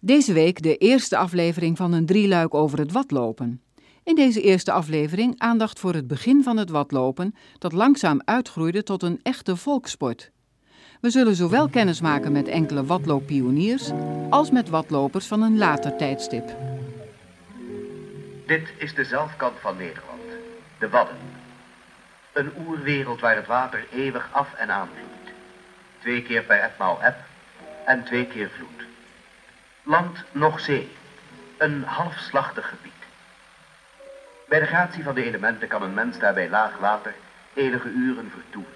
Deze week de eerste aflevering van een drieluik over het watlopen. In deze eerste aflevering aandacht voor het begin van het watlopen, dat langzaam uitgroeide tot een echte volkssport. We zullen zowel kennis maken met enkele watlooppioniers als met watlopers van een later tijdstip. Dit is de zelfkant van Nederland, de Wadden. Een oerwereld waar het water eeuwig af en aan vloeit. Twee keer per etmaal eb en twee keer vloed. Land nog zee, een halfslachtig gebied. Bij de gratie van de elementen kan een mens daarbij laag water enige uren vertoeven.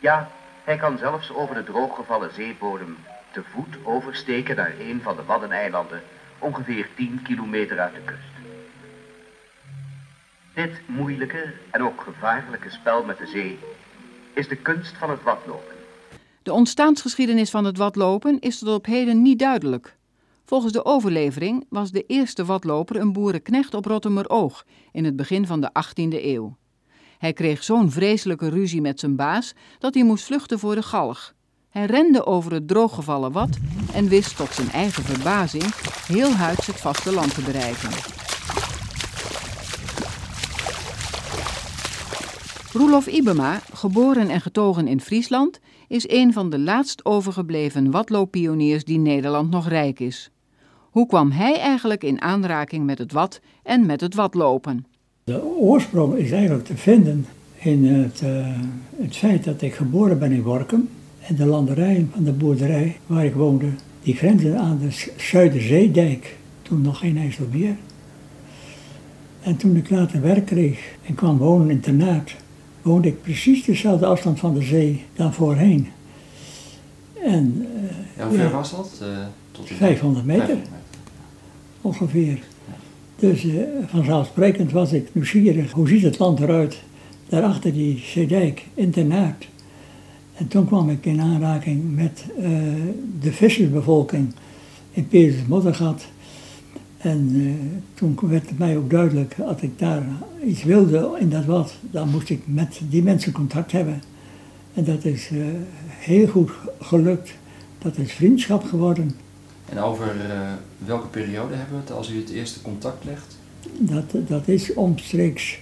Ja, hij kan zelfs over de drooggevallen zeebodem te voet oversteken naar een van de Waddeneilanden, ongeveer 10 kilometer uit de kust. Dit moeilijke en ook gevaarlijke spel met de zee is de kunst van het watlopen. De ontstaansgeschiedenis van het watlopen is tot op heden niet duidelijk. Volgens de overlevering was de eerste watloper een boerenknecht op Rottemeroog in het begin van de 18e eeuw. Hij kreeg zo'n vreselijke ruzie met zijn baas dat hij moest vluchten voor de galg. Hij rende over het drooggevallen wad en wist tot zijn eigen verbazing heel huids het vasteland te bereiken. Roelof Ibema, geboren en getogen in Friesland, is een van de laatst overgebleven watlooppioniers die Nederland nog rijk is. Hoe kwam hij eigenlijk in aanraking met het wat en met het watlopen? De oorsprong is eigenlijk te vinden in het, uh, het feit dat ik geboren ben in Workum. En de landerijen van de boerderij waar ik woonde, die grensden aan de Zuiderzeedijk. Toen nog geen IJsselmeer. En toen ik later werk kreeg en kwam wonen in Ternaat, woonde ik precies dezelfde afstand van de zee dan voorheen. En, uh, ja, hoe ver ja, was dat? Uh, tot 500 meter. 500 meter. Ongeveer. Dus uh, vanzelfsprekend was ik nieuwsgierig. Hoe ziet het land eruit? Daarachter die zeedijk, internaat. En toen kwam ik in aanraking met uh, de vissersbevolking in Peters Moddergat. En uh, toen werd het mij ook duidelijk, als ik daar iets wilde in dat wat, dan moest ik met die mensen contact hebben. En dat is heel goed gelukt. Dat is vriendschap geworden. En over uh, welke periode hebben we het als u het eerste contact legt? Dat, dat is omstreeks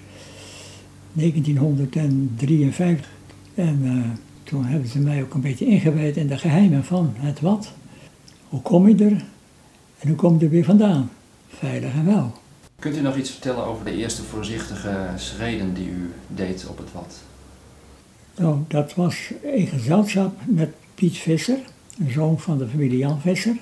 1953. En uh, toen hebben ze mij ook een beetje ingewijd in de geheimen van het wat. Hoe kom je er en hoe kom je er weer vandaan? Veilig en wel. Kunt u nog iets vertellen over de eerste voorzichtige schreden die u deed op het wat? Nou, dat was in gezelschap met Piet Visser, een zoon van de familie Jan Visser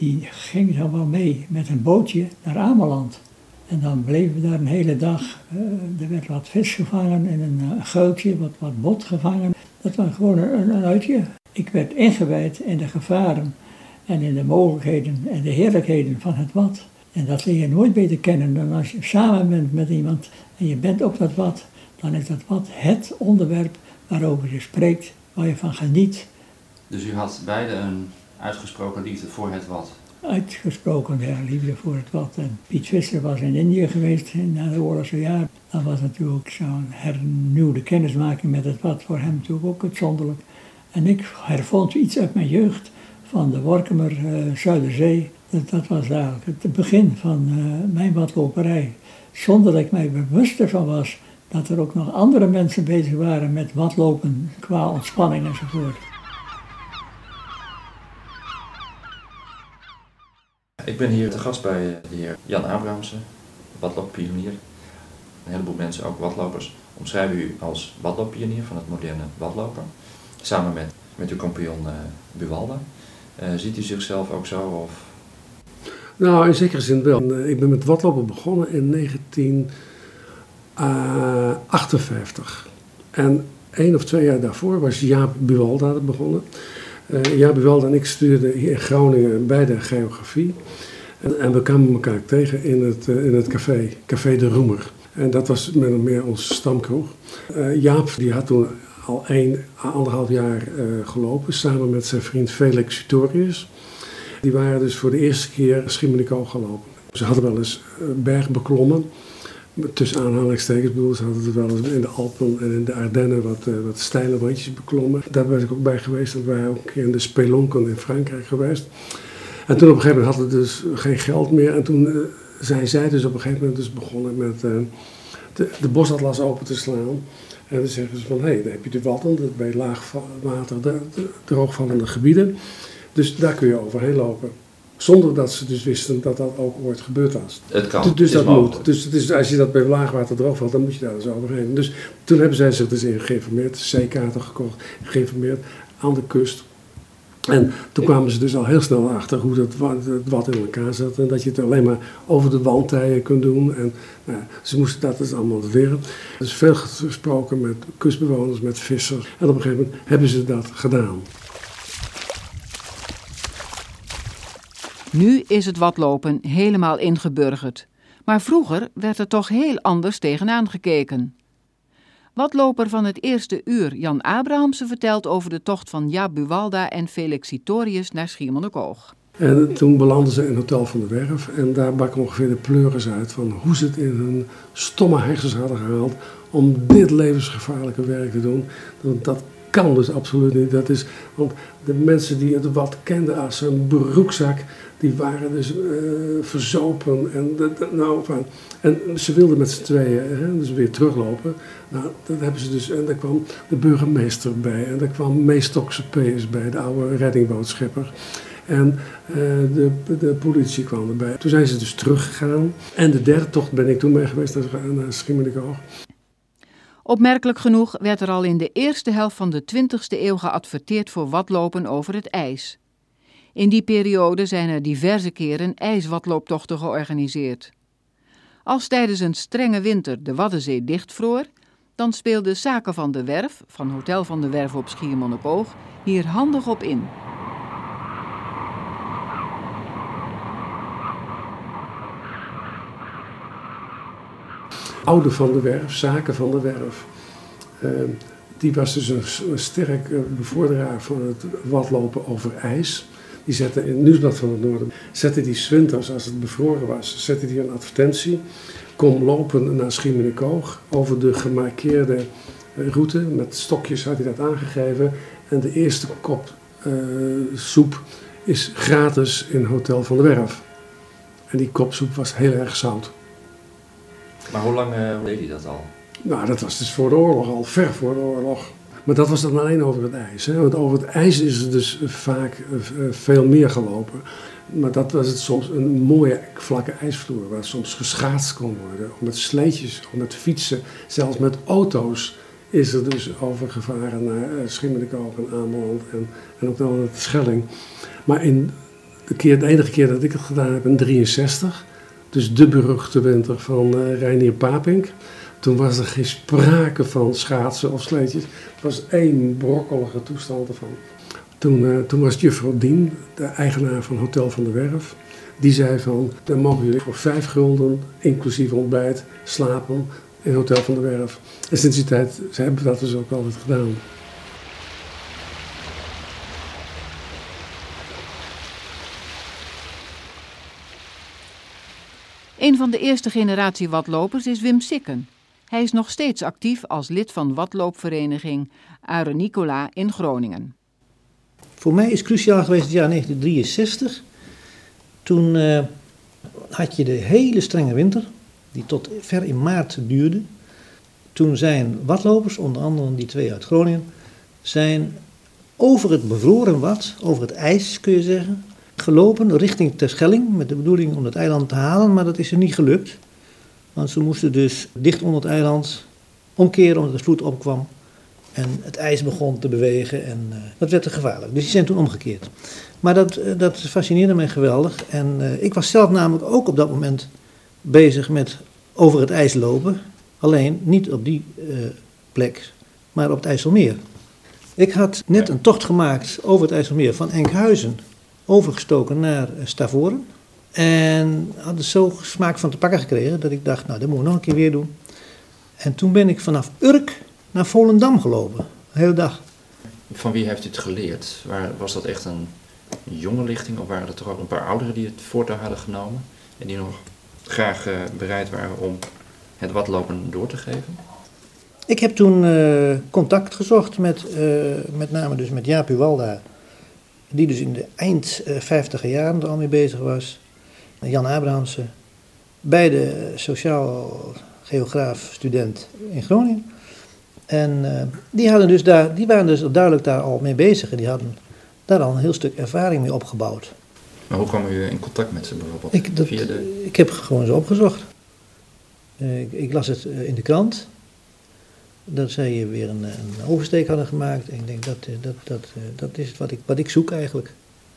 die ging dan wel mee met een bootje naar Ameland. En dan bleven we daar een hele dag. Uh, er werd wat vis gevangen en een uh, wat, wat bot gevangen. Dat was gewoon een, een uitje. Ik werd ingewijd in de gevaren en in de mogelijkheden en de heerlijkheden van het wat. En dat leer je nooit beter kennen dan als je samen bent met iemand en je bent op dat wat. Dan is dat wat het onderwerp waarover je spreekt, waar je van geniet. Dus u had beide een uitgesproken liefde voor het wat? Uitgesproken ja, liefde voor het wat. En Piet Visser was in Indië geweest na de oorlogse jaren. Dat was natuurlijk zo'n hernieuwde kennismaking met het wat voor hem natuurlijk ook uitzonderlijk. En ik hervond iets uit mijn jeugd van de Workemer uh, Zuiderzee. Dat, dat, was eigenlijk het begin van uh, mijn watloperij. Zonder dat ik mij bewust ervan was dat er ook nog andere mensen bezig waren met watlopen qua ontspanning enzovoort. Ik ben hier te gast bij de heer Jan Abrahamsen, watlooppionier. Een heleboel mensen, ook watlopers, omschrijven u als watlooppionier van het moderne watlopen. Samen met, met uw compagnon uh, Buwalda. Uh, ziet u zichzelf ook zo? Of? Nou, in zekere zin wel. Ik ben met watlopen begonnen in 1958. En één of twee jaar daarvoor was Jaap Buwalda begonnen. Uh, Buwalda en ik studeerden hier in Groningen beide geografie. En, en we kwamen elkaar tegen in het, uh, in het café, Café de Roemer. En dat was min of meer onze stamkroeg. Uh, Jaap die had toen al één, anderhalf jaar gelopen samen met zijn vriend Felix Sutorius. Die waren dus voor de eerste keer Schiermonnikoog gelopen. Ze hadden wel eens berg beklommen tussen aanhalingstekens bedoel, ze hadden het wel eens in de Alpen en in de Ardennen wat, uh, wat steile wandjes beklommen. Daar was ik ook bij geweest. Dat waren ook in de Spelonken in Frankrijk geweest. En toen op een gegeven moment had het dus geen geld meer. En toen uh, zijn zij dus op een gegeven moment dus begonnen met uh, de, de bosatlas open te slaan. En dan zeggen ze van, hé, hey, dan heb je de Wadden, bij laagwater, de, de, droogvallende gebieden. Dus daar kun je overheen lopen. Zonder dat ze dus wisten dat dat ook ooit gebeurd was. Het kan. Dus, dus dat moet. Dus het is, als je dat bij laagwater droog valt, dan moet je daar dus overheen. Dus toen hebben zij zich dus in geïnformeerd, zeekaarten gekocht, geïnformeerd aan de kust. En toen kwamen ze dus al heel snel achter hoe dat wat in elkaar zat. En dat je het alleen maar over de wandtijen kunt doen. En nou, ze moesten dat dus allemaal leren. Er is veel gesproken met kustbewoners, met vissers. En op een gegeven moment hebben ze dat gedaan. Nu is het watlopen helemaal ingeburgerd. Maar vroeger werd er toch heel anders tegenaan gekeken. Watloper van het eerste uur, Jan Abrahamse, vertelt over de tocht van Jaap Buwalda en Felix Sitorius naar Schiermonnikoog. En toen belanden ze in het Hotel van de Werf en daar bak ongeveer de pleuris uit van hoe ze het in hun stomme hersens hadden gehaald om dit levensgevaarlijke werk te doen. Dat kan dus absoluut niet. Dat is, want de mensen die het wat kenden als een broekzak, die waren dus uh, verzopen. En, nou, van, en ze wilden met z'n tweeën hè, dus weer teruglopen. Nou, dat hebben ze dus. En daar kwam de burgemeester bij. En daar kwam Meestokse PS bij, de oude reddingbootschipper. En uh, de, de politie kwam erbij. Toen zijn ze dus teruggegaan. En de derde tocht ben ik toen mee geweest naar, naar Schiermonnikoog. Opmerkelijk genoeg werd er al in de eerste helft van de 20e eeuw geadverteerd voor watlopen over het ijs. In die periode zijn er diverse keren ijswatlooptochten georganiseerd. Als tijdens een strenge winter de Waddenzee dichtvroor, dan speelde Zaken van de Werf, van Hotel van de Werf op Schiermonnikoog, hier handig op in. Oude van de Werf, Zaken van de Werf, uh, die was dus een, een sterk bevorderaar van het watlopen over ijs. Die zette in het van het Noorden, zette die zwinters, als het bevroren was, zette die een advertentie. Kom lopen naar Schiermonnikoog over de gemarkeerde route. Met stokjes had hij dat aangegeven. En de eerste kop uh, soep is gratis in Hotel van de Werf. En die kopsoep was heel erg zout. Maar hoe lang uh, deed hij dat al? Nou, dat was dus voor de oorlog al, ver voor de oorlog. Maar dat was dan alleen over het ijs. Hè? Want over het ijs is er dus vaak uh, veel meer gelopen. Maar dat was het soms een mooie vlakke ijsvloer waar soms geschaatst kon worden. Of met sleetjes, of met fietsen, zelfs met auto's is er dus overgevaren naar uh, Schiermonnikoog en Ameland en, en ook naar de Schelling. Maar in de, keer, de enige keer dat ik het gedaan heb in 63, dus de beruchte winter van uh, Reinier Papink, toen was er geen sprake van schaatsen of sleetjes. Het was één brokkelige toestand ervan. Toen, uh, toen was juffrouw Dien, de eigenaar van Hotel van de Werf, die zei van, dan mogen jullie voor vijf gulden, inclusief ontbijt, slapen in Hotel van de Werf. En sinds die tijd ze hebben we dat dus ook altijd gedaan. Een van de eerste generatie watlopers is Wim Sikken. Hij is nog steeds actief als lid van watloopvereniging Are Nicola in Groningen. Voor mij is cruciaal geweest het jaar 1963. Toen uh, had je de hele strenge winter, die tot ver in maart duurde. Toen zijn watlopers, onder andere die twee uit Groningen, zijn over het bevroren wat, over het ijs kun je zeggen, gelopen richting Terschelling met de bedoeling om het eiland te halen, maar dat is er niet gelukt. Want ze moesten dus dicht onder het eiland omkeren omdat de vloed opkwam. En het ijs begon te bewegen en uh, dat werd te gevaarlijk. Dus die zijn toen omgekeerd. Maar dat, uh, dat fascineerde mij geweldig. En uh, ik was zelf namelijk ook op dat moment bezig met over het ijs lopen. Alleen niet op die plek, maar op het IJsselmeer. Ik had net een tocht gemaakt over het IJsselmeer van Enkhuizen overgestoken naar Stavoren. En had er zo smaak van te pakken gekregen dat ik dacht, nou dat moet ik nog een keer weer doen. En toen ben ik vanaf Urk naar Volendam gelopen, de hele dag. Van wie heeft u het geleerd? Waar, was dat echt een jonge lichting of waren er toch ook een paar ouderen die het voortouw hadden genomen en die nog graag uh, bereid waren om het watlopen door te geven? Ik heb toen uh, contact gezocht met uh, met name dus met Jaap Uwalda die dus in de eind 50 jaren er al mee bezig was. Jan Abrahamsen, beide sociaal geograaf student in Groningen. En uh, die, hadden dus daar, die waren dus duidelijk daar al mee bezig en die hadden daar al een heel stuk ervaring mee opgebouwd. Maar hoe kwam u in contact met ze bijvoorbeeld? Ik, dat, Via de... ik heb gewoon zo opgezocht. Uh, ik, ik, las het in de krant. Dat zij weer een, een, oversteek hadden gemaakt. En ik denk, dat, dat, dat, dat is wat ik, wat ik zoek eigenlijk.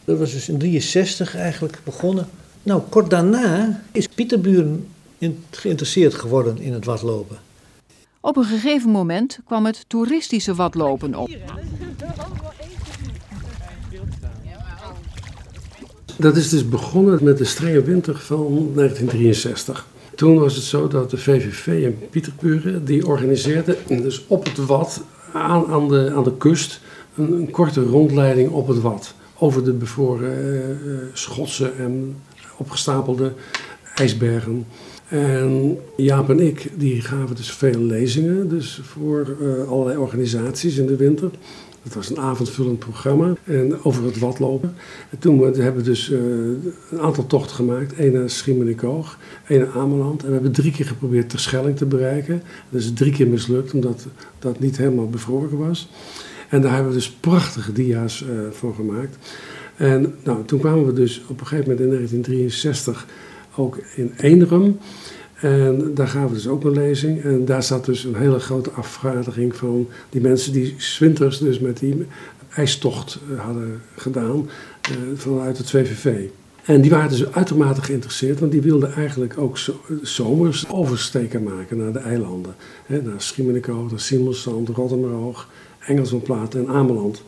Dat was dus in 63 eigenlijk begonnen. Nou, kort daarna is Pieterburen geïnteresseerd geworden in het watlopen. Op een gegeven moment kwam het toeristische watlopen op. Dat is dus begonnen met de strenge winter van 1963. Toen was het zo dat de VVV in Pieterburen, die organiseerde dus op het Wad, aan, aan, de, aan de kust, een, een korte rondleiding op het Wad. Over de bevroren uh, schotsen en opgestapelde ijsbergen. En Jaap en ik die gaven dus veel lezingen dus voor uh, allerlei organisaties in de winter. Het was een avondvullend programma en over het watlopen. En toen hebben we dus uh, een aantal tochten gemaakt. Eén naar Schiermonnikoog, één naar Ameland. En we hebben drie keer geprobeerd Terschelling te bereiken. Dat is drie keer mislukt, omdat dat niet helemaal bevroren was. En daar hebben we dus prachtige dia's uh, voor gemaakt. En nou, toen kwamen we dus op een gegeven moment in 1963 ook in Eenrum. En daar gaven we dus ook een lezing. En daar zat dus een hele grote afvaardiging van die mensen die zwinters dus met die ijstocht eh, hadden gedaan uh, vanuit het VVV. En die waren dus uitermate geïnteresseerd, want die wilden eigenlijk ook zomers oversteken maken naar de eilanden. He, naar Schiermonnikoog, naar Simonsand, Rotterdam, Engelsmanplaat en Ameland.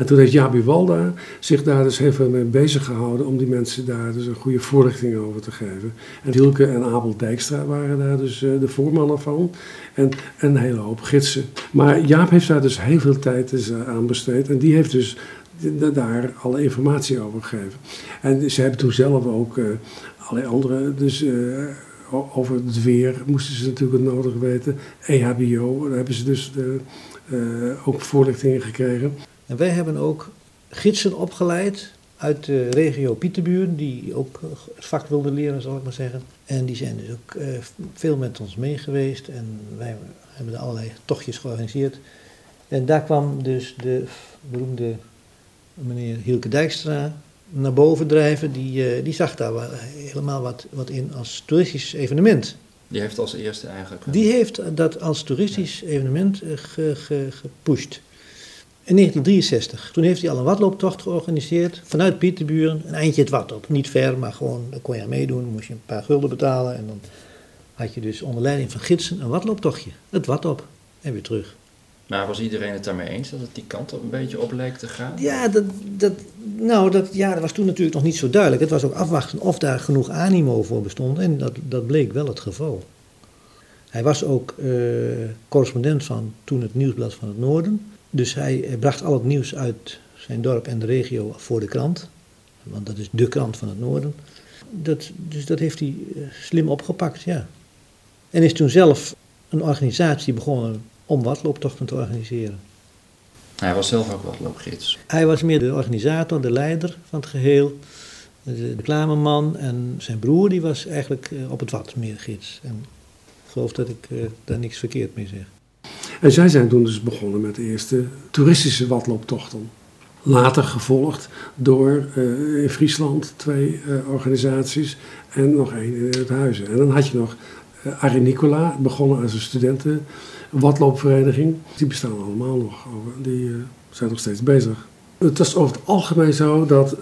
En toen heeft Jabi Walda zich daar dus veel mee bezig gehouden om die mensen daar dus een goede voorlichting over te geven. En Hielke en Abel Dijkstra waren daar dus eh, de voormannen van. En, een hele hoop gidsen. Maar Jaap heeft daar dus heel veel tijd dus eh, aan besteed. En die heeft dus daar alle informatie over gegeven. En ze hebben toen zelf ook uh, allerlei andere, dus over het weer moesten ze natuurlijk het nodig weten. EHBO, daar hebben ze dus de, ook voorlichtingen gekregen. En wij hebben ook gidsen opgeleid uit de regio Pieterburen, die ook het vak wilden leren, zal ik maar zeggen. En die zijn dus ook uh, veel met ons mee geweest en wij hebben allerlei tochtjes georganiseerd. En daar kwam dus de beroemde meneer Hielke Dijkstra naar boven drijven. Die, uh, die zag daar helemaal wat, wat in als toeristisch evenement. Die heeft als eerste eigenlijk... Die heeft dat als toeristisch evenement ge, ge, gepusht. In 1963. Toen heeft hij al een watlooptocht georganiseerd vanuit Pieterburen. Een eindje het wat op. Niet ver, maar gewoon, daar kon je aan meedoen. Moest je een paar gulden betalen. En dan had je dus onder leiding van gidsen een watlooptochtje. Het wat op. En weer terug. Maar was iedereen het daarmee eens dat het die kant op een beetje op leek te gaan? Ja, dat, dat, nou, dat, ja, dat was toen natuurlijk nog niet zo duidelijk. Het was ook afwachten of daar genoeg animo voor bestond. En dat, dat bleek wel het geval. Hij was ook uh, correspondent van toen het Nieuwsblad van het Noorden. Dus hij bracht al het nieuws uit zijn dorp en de regio voor de krant. Want dat is de krant van het noorden. Dat, dus dat heeft hij eh, slim opgepakt, ja. En is toen zelf een organisatie begonnen om watlooptochten te organiseren. Hij was zelf ook watloopgids. Hij was meer de organisator, de leider van het geheel. De reclameman en zijn broer die was eigenlijk eh, op het wat meer gids. En ik geloof dat ik uh, daar niks verkeerd mee zeg. En zij zijn toen dus begonnen met de eerste toeristische watlooptochten. Later gevolgd door uh, in Friesland twee uh, organisaties en nog één in het Huizen. En dan had je nog uh, Arie Nicola, begonnen als een studentenwatloopvereniging. Die bestaan allemaal nog, die zijn nog steeds bezig. Het was over het algemeen zo dat,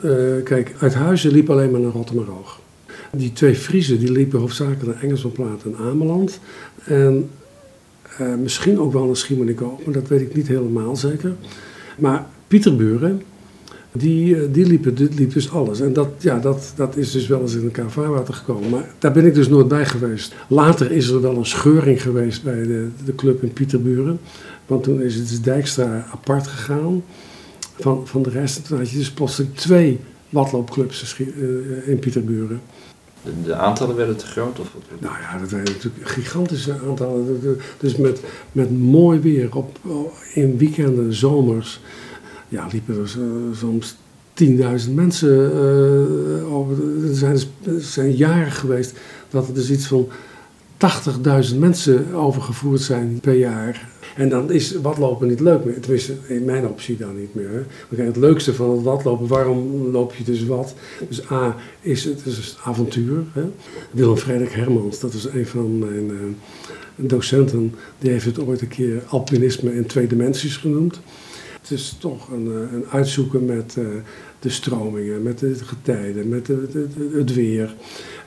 kijk, uit Huizen liep alleen maar naar Rotterdam-Roog. Die twee Friesen die liepen hoofdzakelijk naar Engelsmanplaat en Ameland. En uh, misschien ook wel naar Schiermonnikoog, maar dat weet ik niet helemaal zeker. Maar Pieterburen, die, uh, die, liepen, die liep dus alles. En dat, ja, dat, dat is dus wel eens in elkaar vaarwater gekomen. Maar daar ben ik dus nooit bij geweest. Later is er wel een scheuring geweest bij de, de club in Pieterburen. Want toen is het dus Dijkstra apart gegaan van, van de rest. En toen had je dus plotseling twee watloopclubs in Pieterburen. De, aantallen werden te groot? Of? Nou ja, dat waren natuurlijk gigantische aantallen. Dus met, met mooi weer op, in weekenden, zomers, ja, liepen er soms 10.000 mensen. eh, over, er, zijn, er zijn jaren geweest dat er dus iets van 80.000 mensen overgevoerd zijn per jaar. En dan is watlopen niet leuk meer. Tenminste, in mijn optie dan niet meer. Het leukste van het watlopen, waarom loop je dus wat? Dus A, is het is het avontuur. Hè. Willem Frederik Hermans, dat is een van mijn eh, docenten, die heeft het ooit een keer alpinisme in twee dimensies genoemd. Het is toch een, eh, een uitzoeken met eh, de stromingen, met de getijden, met het weer.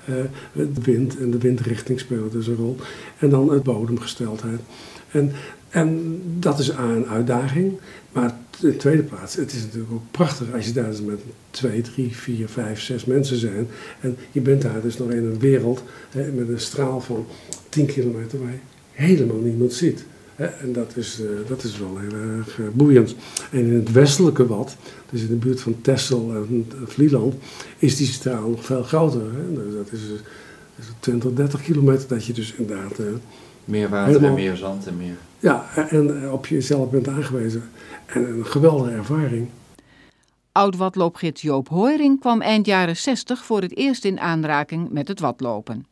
Eh, de wind en de windrichting spelen dus een rol. En dan het bodemgesteldheid. En, en dat is A, een uitdaging. Maar in de tweede plaats, het is natuurlijk ook prachtig als je daar dus met twee, drie, vier, vijf, zes mensen zijn. En je bent daar dus nog in een wereld hè, met een straal van 10 kilometer waar je helemaal niemand ziet. En dat is, eh, dat is wel heel erg eh, boeiend. En in het westelijke wat, dus in de buurt van Texel en Vlieland, is die straal nog veel groter. Hè. Dus dat is, eh, dat is 20, 30 kilometer dat je dus inderdaad... eh, Meer water Helemaal. en meer zand en meer. ja, en op jezelf bent aangewezen. En een geweldige ervaring. Oud-watloopgids Joop Hoiring kwam eind jaren 60 voor het eerst in aanraking met het watlopen.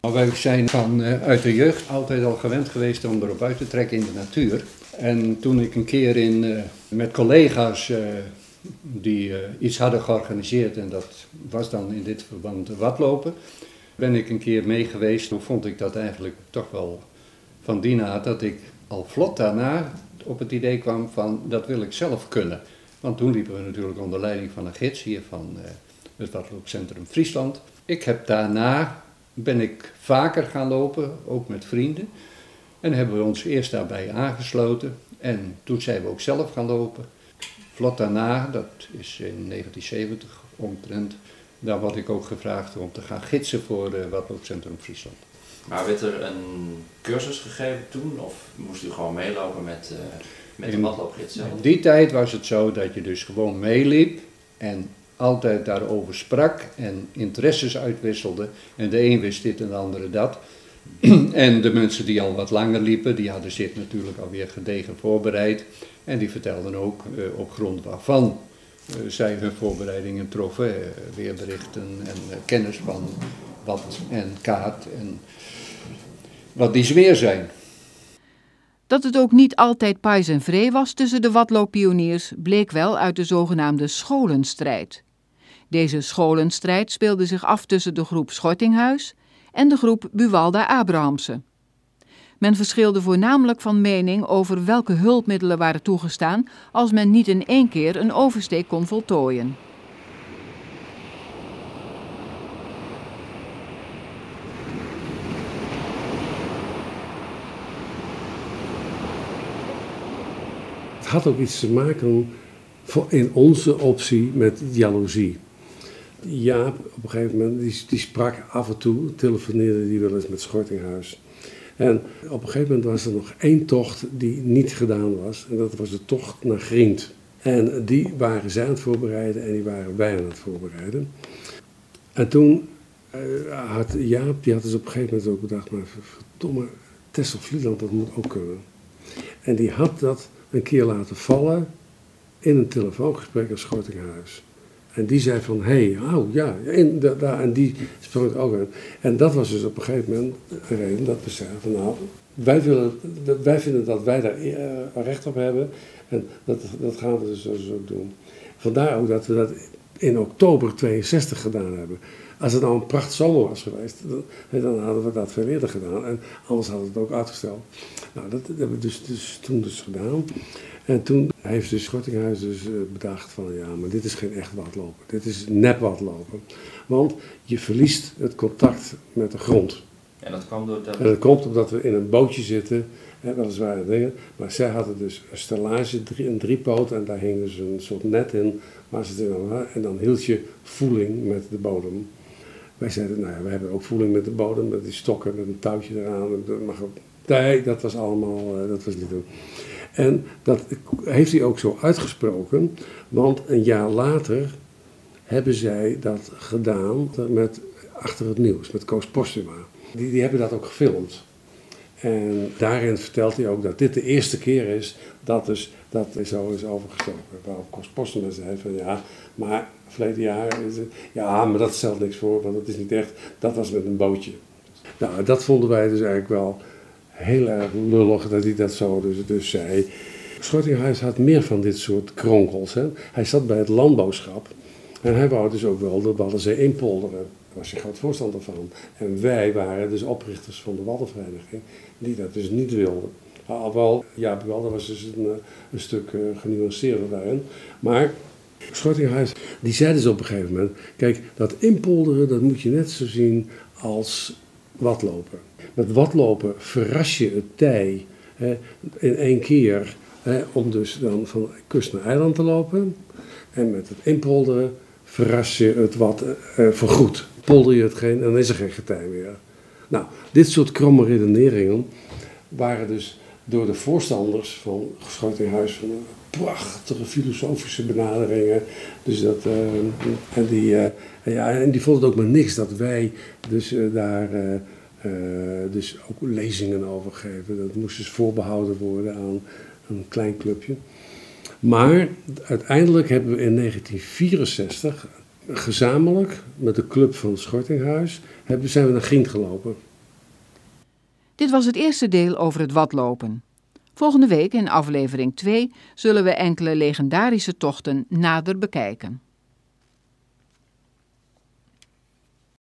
Nou, wij zijn van eh, uit de jeugd altijd al gewend geweest om erop uit te trekken in de natuur. En toen ik een keer in, eh, met collega's eh, die iets hadden georganiseerd, en dat was dan in dit verband de watlopen, ben ik een keer mee geweest. Toen vond ik dat eigenlijk toch wel van die dat ik al vlot daarna op het idee kwam van dat wil ik zelf kunnen. Want toen liepen we natuurlijk onder leiding van een gids hier van eh, het Watloopcentrum Friesland. Ik heb daarna ben ik vaker gaan lopen, ook met vrienden. En hebben we ons eerst daarbij aangesloten. En toen zijn we ook zelf gaan lopen. Vlot daarna, dat is in 1970 omtrent, daar word ik ook gevraagd om te gaan gidsen voor het Watloopcentrum Friesland. Maar werd er een cursus gegeven toen? Of moest u gewoon meelopen met, eh, met de watloopgids zelf? In die tijd was het zo dat je dus gewoon meeliep en altijd daarover sprak en interesses uitwisselde. En de een wist dit en de andere dat. en de mensen die al wat langer liepen, die hadden zich natuurlijk alweer gedegen voorbereid. En die vertelden ook eh, op grond waarvan eh, zij hun voorbereidingen troffen. eh, weerberichten en eh, kennis van wat en kaart en wat die zweer zijn. Dat het ook niet altijd pais en vree was tussen de watlooppioniers bleek wel uit de zogenaamde scholenstrijd. Deze scholenstrijd speelde zich af tussen de groep Schortinghuis en de groep Buwalda Abrahamse. Men verschilde voornamelijk van mening over welke hulpmiddelen waren toegestaan als men niet in één keer een oversteek kon voltooien. Het had ook iets te maken in onze optie met jaloezie. Jaap, op een gegeven moment, die, die sprak af en toe, telefoneerde die wel eens met Schortinghuis. En op een gegeven moment was er nog één tocht die niet gedaan was. En dat was de tocht naar Grient. En die waren zij aan het voorbereiden en die waren wij aan het voorbereiden. En toen eh, had Jaap, die had dus op een gegeven moment ook bedacht, maar verdomme, Tessel Vlieland, dat moet ook kunnen. En die had dat een keer laten vallen in een telefoongesprek aan Schortinghuis. En die zei van, hé, hey, oh ja, en, en die sprong ook aan. En dat was dus op een gegeven moment een reden dat we zeiden van, nou, wij, willen, wij vinden dat wij daar eh, recht op hebben. En dat, dat gaan we dus, dus ook doen. Vandaar ook dat we dat in oktober 62 gedaan hebben. Als het nou een pracht zomer was geweest, dan, hadden we dat veel eerder gedaan. En anders hadden we het ook uitgesteld. Nou, dat, dat hebben we dus, dus toen dus gedaan. En toen heeft dus Schortinghuis dus eh, bedacht van ja, maar dit is geen echt watlopen. Dit is nep watlopen. Want je verliest het contact met de grond. En dat kwam door dat... En dat komt omdat we in een bootje zitten, hè, weliswaar dingen. Maar zij hadden dus een stellage, drie, een driepoot en daar hing dus een soort net in. Waar ze en dan hield je voeling met de bodem. Wij zeiden, nou ja, we hebben ook voeling met de bodem, met die stokken, met een touwtje eraan. ook- Nee, dat was allemaal, eh, dat was niet doen. En dat heeft hij ook zo uitgesproken, want een jaar later hebben zij dat gedaan met Achter het Nieuws, met Koos Postuma. Die, die hebben dat ook gefilmd. En daarin vertelt hij ook dat dit de eerste keer is dat, dus, dat zo is overgestoken. Waarop Postuma zei van ja, maar verleden jaar ja, maar dat stelt niks voor, want het is niet echt, dat was met een bootje. Nou, dat vonden wij dus eigenlijk wel heel erg lullig dat hij dat zo dus, dus zei. Schortinghuis had meer van dit soort kronkels. Hè. Hij zat bij het landbouwschap en hij wou dus ook wel de Waddenzee inpolderen. Daar was hij groot voorstander van. En wij waren dus oprichters van de Waddenvereniging die dat dus niet wilden. Alhoewel, ja, wel, was dus een, eh, een stuk uh, genuanceerder daarin. Maar Schortinghuis, die zei dus op een gegeven moment... Kijk, dat inpolderen, dat moet je net zo zien als watlopen. Met watlopen verras je het tij hè, in één keer... Hè, om dus dan van kust naar eiland te lopen. En met het inpolderen verras je het wat uh, vergoed. Polder je het geen, dan is er geen getij meer. Nou, dit soort kromme redeneringen waren dus door de voorstanders van Schotinghuis van prachtige filosofische benaderingen. Dus dat, uh, en, die, uh, ja, en die vonden het ook maar niks dat wij dus uh, daar dus ook lezingen over geven. Dat moest dus voorbehouden worden aan een klein clubje. Maar uiteindelijk hebben we in 1964 gezamenlijk met de club van Schortinghuis hebben, zijn we naar Gien gelopen. Dit was het eerste deel over het watlopen. Volgende week in aflevering 2 zullen we enkele legendarische tochten nader bekijken.